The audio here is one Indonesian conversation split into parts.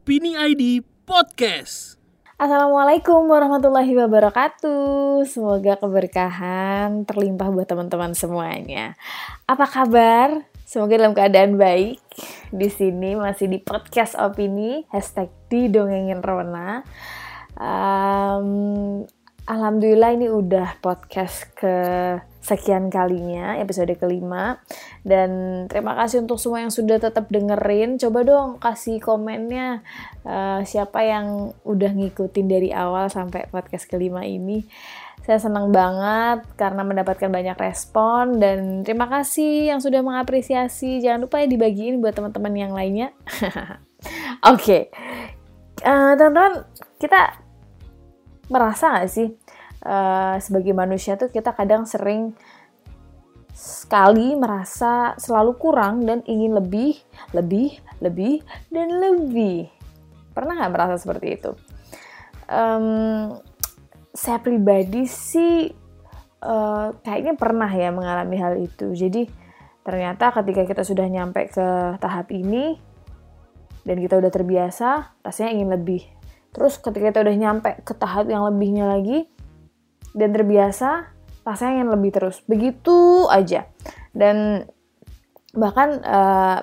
Opini ID Podcast. Assalamualaikum warahmatullahi wabarakatuh. Semoga keberkahan terlimpah buat teman-teman semuanya. Apa kabar? Semoga dalam keadaan baik. Di sini masih di podcast opini hashtag di dongengin Rona. Um, Alhamdulillah ini udah podcast ke sekian kalinya, episode kelima. Dan terima kasih untuk semua yang sudah tetap dengerin. Coba dong kasih komennya uh, siapa yang udah ngikutin dari awal sampai podcast kelima ini. Saya senang banget karena mendapatkan banyak respon dan terima kasih yang sudah mengapresiasi. Jangan lupa ya dibagiin buat teman-teman yang lainnya. Oke, okay. uh, teman-teman kita merasa gak sih uh, sebagai manusia tuh kita kadang sering sekali merasa selalu kurang dan ingin lebih, lebih, lebih, dan lebih. Pernah nggak merasa seperti itu? Um, saya pribadi sih uh, kayaknya pernah ya mengalami hal itu. Jadi ternyata ketika kita sudah nyampe ke tahap ini dan kita udah terbiasa, rasanya ingin lebih. Terus ketika kita udah nyampe ke tahap yang lebihnya lagi dan terbiasa, rasanya ingin lebih terus. Begitu aja. Dan bahkan uh,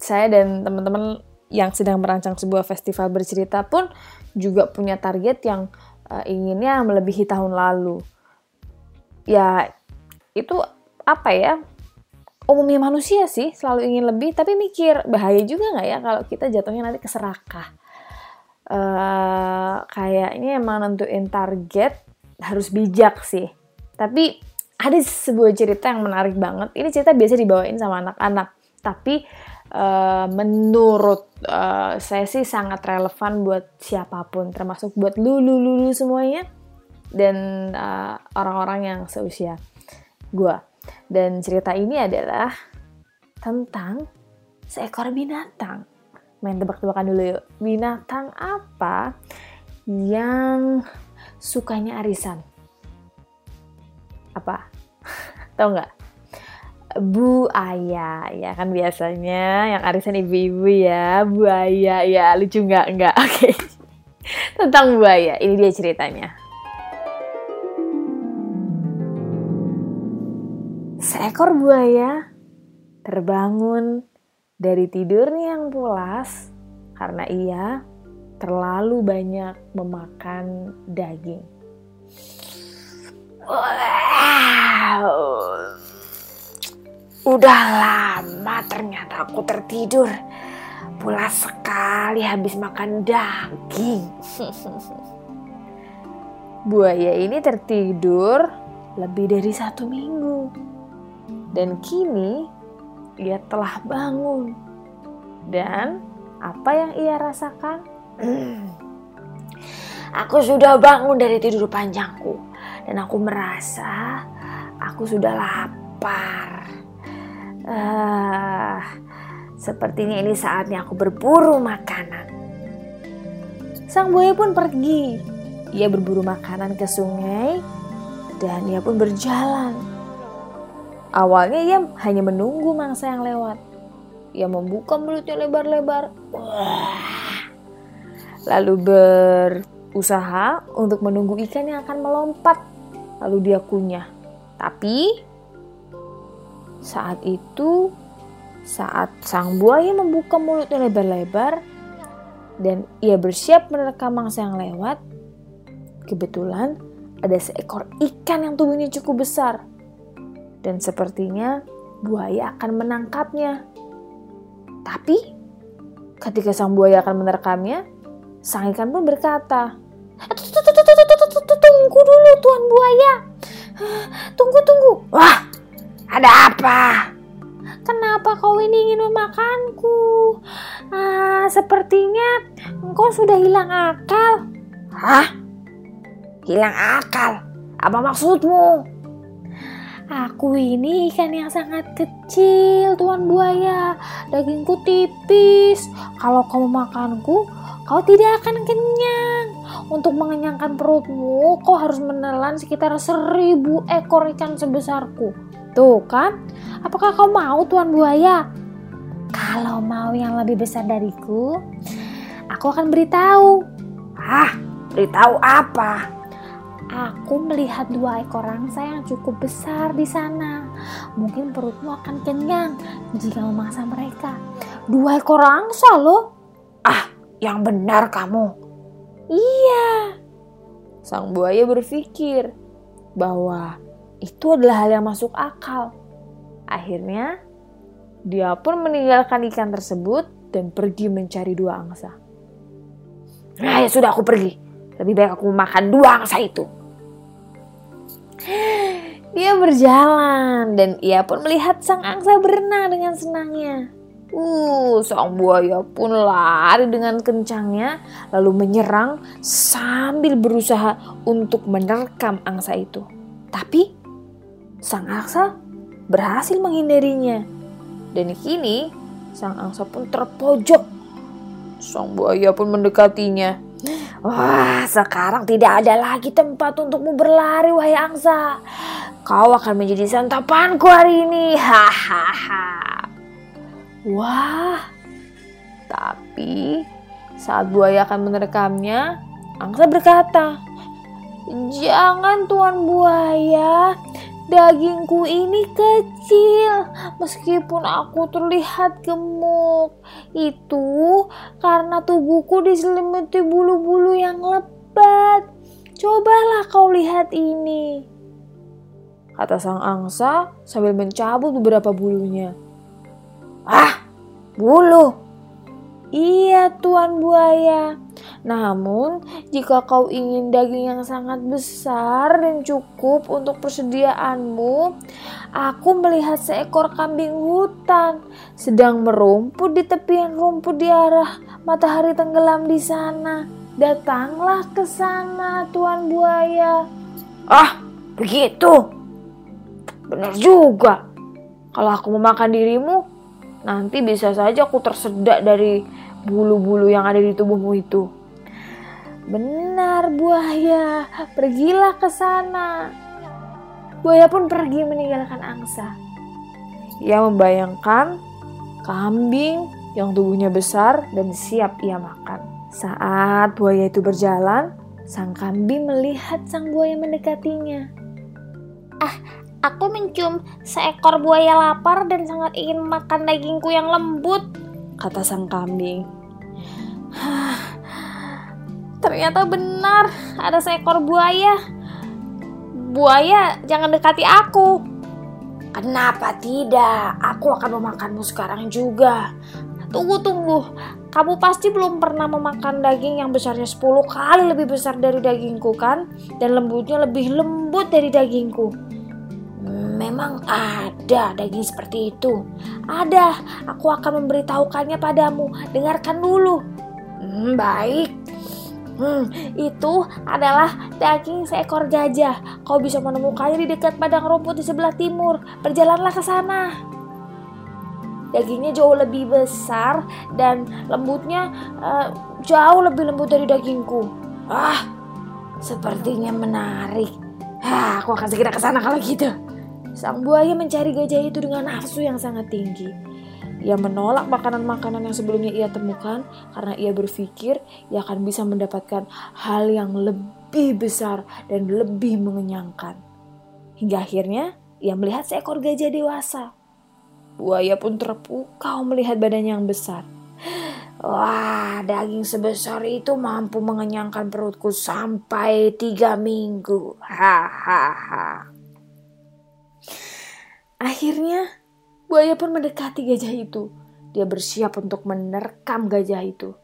saya dan teman-teman yang sedang merancang sebuah festival bercerita pun juga punya target yang uh, inginnya melebihi tahun lalu. Ya, itu apa ya? Umumnya manusia sih selalu ingin lebih, tapi mikir bahaya juga nggak ya kalau kita jatuhnya nanti keserakah uh, kayaknya emang nentuin target harus bijak sih. Tapi ada sebuah cerita yang menarik banget. Ini cerita biasa dibawain sama anak-anak. Tapi uh, menurut uh, saya sih sangat relevan buat siapa pun, termasuk buat lulu lulu semuanya dan orang-orang uh, yang seusia gue. Dan cerita ini adalah tentang seekor binatang main tebak-tebakan dulu yuk. Binatang apa yang sukanya arisan? Apa? Tahu nggak? Bu Aya, ya kan biasanya yang arisan ibu-ibu ya, Bu Aya, ya lucu nggak? Nggak, oke. Okay. Tentang buaya, ini dia ceritanya. Seekor buaya terbangun dari tidurnya yang pulas karena ia terlalu banyak memakan daging. Wow. Udah lama ternyata aku tertidur. Pulas sekali habis makan daging. Buaya ini tertidur lebih dari satu minggu. Dan kini ia telah bangun. Dan apa yang ia rasakan? Aku sudah bangun dari tidur panjangku dan aku merasa aku sudah lapar. Uh, sepertinya ini saatnya aku berburu makanan. Sang buaya pun pergi. Ia berburu makanan ke sungai dan ia pun berjalan Awalnya ia hanya menunggu mangsa yang lewat. Ia membuka mulutnya lebar-lebar. Lalu berusaha untuk menunggu ikan yang akan melompat. Lalu dia kunyah. Tapi saat itu, saat sang buaya membuka mulutnya lebar-lebar dan ia bersiap menerkam mangsa yang lewat, kebetulan ada seekor ikan yang tubuhnya cukup besar dan sepertinya buaya akan menangkapnya. Tapi ketika sang buaya akan menerkamnya, sang ikan pun berkata, Tunggu dulu tuan buaya. Tunggu, tunggu. Wah, ada apa? Kenapa kau ini ingin memakanku? Ah, sepertinya engkau sudah hilang akal. Hah? Hilang akal? Apa maksudmu? Aku ini ikan yang sangat kecil, Tuan Buaya. Dagingku tipis. Kalau kau memakanku, kau tidak akan kenyang. Untuk mengenyangkan perutmu, kau harus menelan sekitar seribu ekor ikan sebesarku. Tuh kan, apakah kau mau Tuan Buaya? Kalau mau yang lebih besar dariku, aku akan beritahu. Ah, beritahu apa? Aku melihat dua ekor angsa yang cukup besar di sana. Mungkin perutmu akan kenyang jika memaksa mereka. Dua ekor angsa loh. Yang benar kamu. Iya. Sang buaya berpikir bahwa itu adalah hal yang masuk akal. Akhirnya, dia pun meninggalkan ikan tersebut dan pergi mencari dua angsa. Nah, ya sudah aku pergi. Lebih baik aku makan dua angsa itu. Dia berjalan dan ia pun melihat sang angsa berenang dengan senangnya. Uh, sang buaya pun lari dengan kencangnya lalu menyerang sambil berusaha untuk menerkam angsa itu. Tapi sang angsa berhasil menghindarinya. Dan kini sang angsa pun terpojok. Sang buaya pun mendekatinya Wah, sekarang tidak ada lagi tempat untukmu berlari, wahai angsa. Kau akan menjadi santapanku hari ini. Hahaha. Wah, tapi saat buaya akan menerkamnya, angsa berkata, Jangan tuan buaya, Dagingku ini kecil, meskipun aku terlihat gemuk. Itu karena tubuhku diselimuti bulu-bulu yang lebat. Cobalah kau lihat ini. Kata sang angsa sambil mencabut beberapa bulunya. Ah, bulu. Iya, Tuan Buaya. Namun, jika kau ingin daging yang sangat besar dan cukup untuk persediaanmu, aku melihat seekor kambing hutan sedang merumput di tepian rumput di arah matahari tenggelam di sana. Datanglah ke sana, Tuan Buaya. Ah, begitu. Benar juga. Kalau aku memakan dirimu, nanti bisa saja aku tersedak dari bulu-bulu yang ada di tubuhmu itu. Benar buaya, pergilah ke sana. Buaya pun pergi meninggalkan angsa. Ia membayangkan kambing yang tubuhnya besar dan siap ia makan. Saat buaya itu berjalan, sang kambing melihat sang buaya mendekatinya. Ah, aku mencium seekor buaya lapar dan sangat ingin makan dagingku yang lembut kata sang kambing. Ternyata benar, ada seekor buaya. Buaya, jangan dekati aku. Kenapa tidak? Aku akan memakanmu sekarang juga. Tunggu, tunggu. Kamu pasti belum pernah memakan daging yang besarnya 10 kali lebih besar dari dagingku kan? Dan lembutnya lebih lembut dari dagingku. Memang ada daging seperti itu. Ada, aku akan memberitahukannya padamu. Dengarkan dulu. Hmm, baik. Hmm, itu adalah daging seekor gajah. Kau bisa menemukannya di dekat padang rumput di sebelah timur. Berjalanlah ke sana. Dagingnya jauh lebih besar dan lembutnya uh, jauh lebih lembut dari dagingku. Ah, sepertinya menarik. Ah, aku akan segera ke sana kalau gitu. Sang buaya mencari gajah itu dengan nafsu yang sangat tinggi. Ia menolak makanan-makanan yang sebelumnya ia temukan karena ia berpikir ia akan bisa mendapatkan hal yang lebih besar dan lebih mengenyangkan. Hingga akhirnya ia melihat seekor gajah dewasa. Buaya pun terpukau melihat badannya yang besar. Wah, daging sebesar itu mampu mengenyangkan perutku sampai tiga minggu. Hahaha. Akhirnya, buaya pun mendekati gajah itu. Dia bersiap untuk menerkam gajah itu.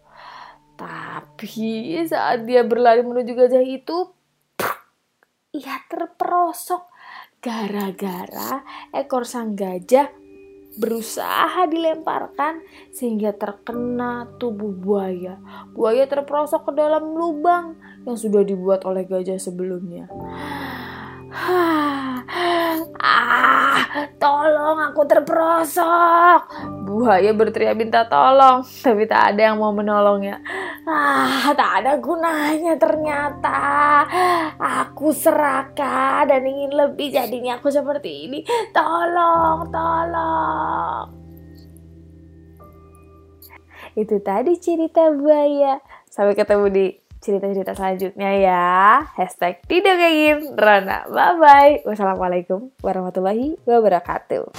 Tapi saat dia berlari menuju gajah itu, ia terperosok gara-gara ekor sang gajah berusaha dilemparkan sehingga terkena tubuh buaya. Buaya terperosok ke dalam lubang yang sudah dibuat oleh gajah sebelumnya. tolong aku terperosok. Buaya berteriak minta tolong, tapi tak ada yang mau menolongnya. Ah, tak ada gunanya ternyata. Aku serakah dan ingin lebih jadinya aku seperti ini. Tolong, tolong. Itu tadi cerita buaya. Sampai ketemu di cerita-cerita selanjutnya ya. Hashtag didongengin Rona. Bye-bye. Wassalamualaikum warahmatullahi wabarakatuh.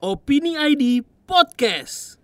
Opini ID Podcast.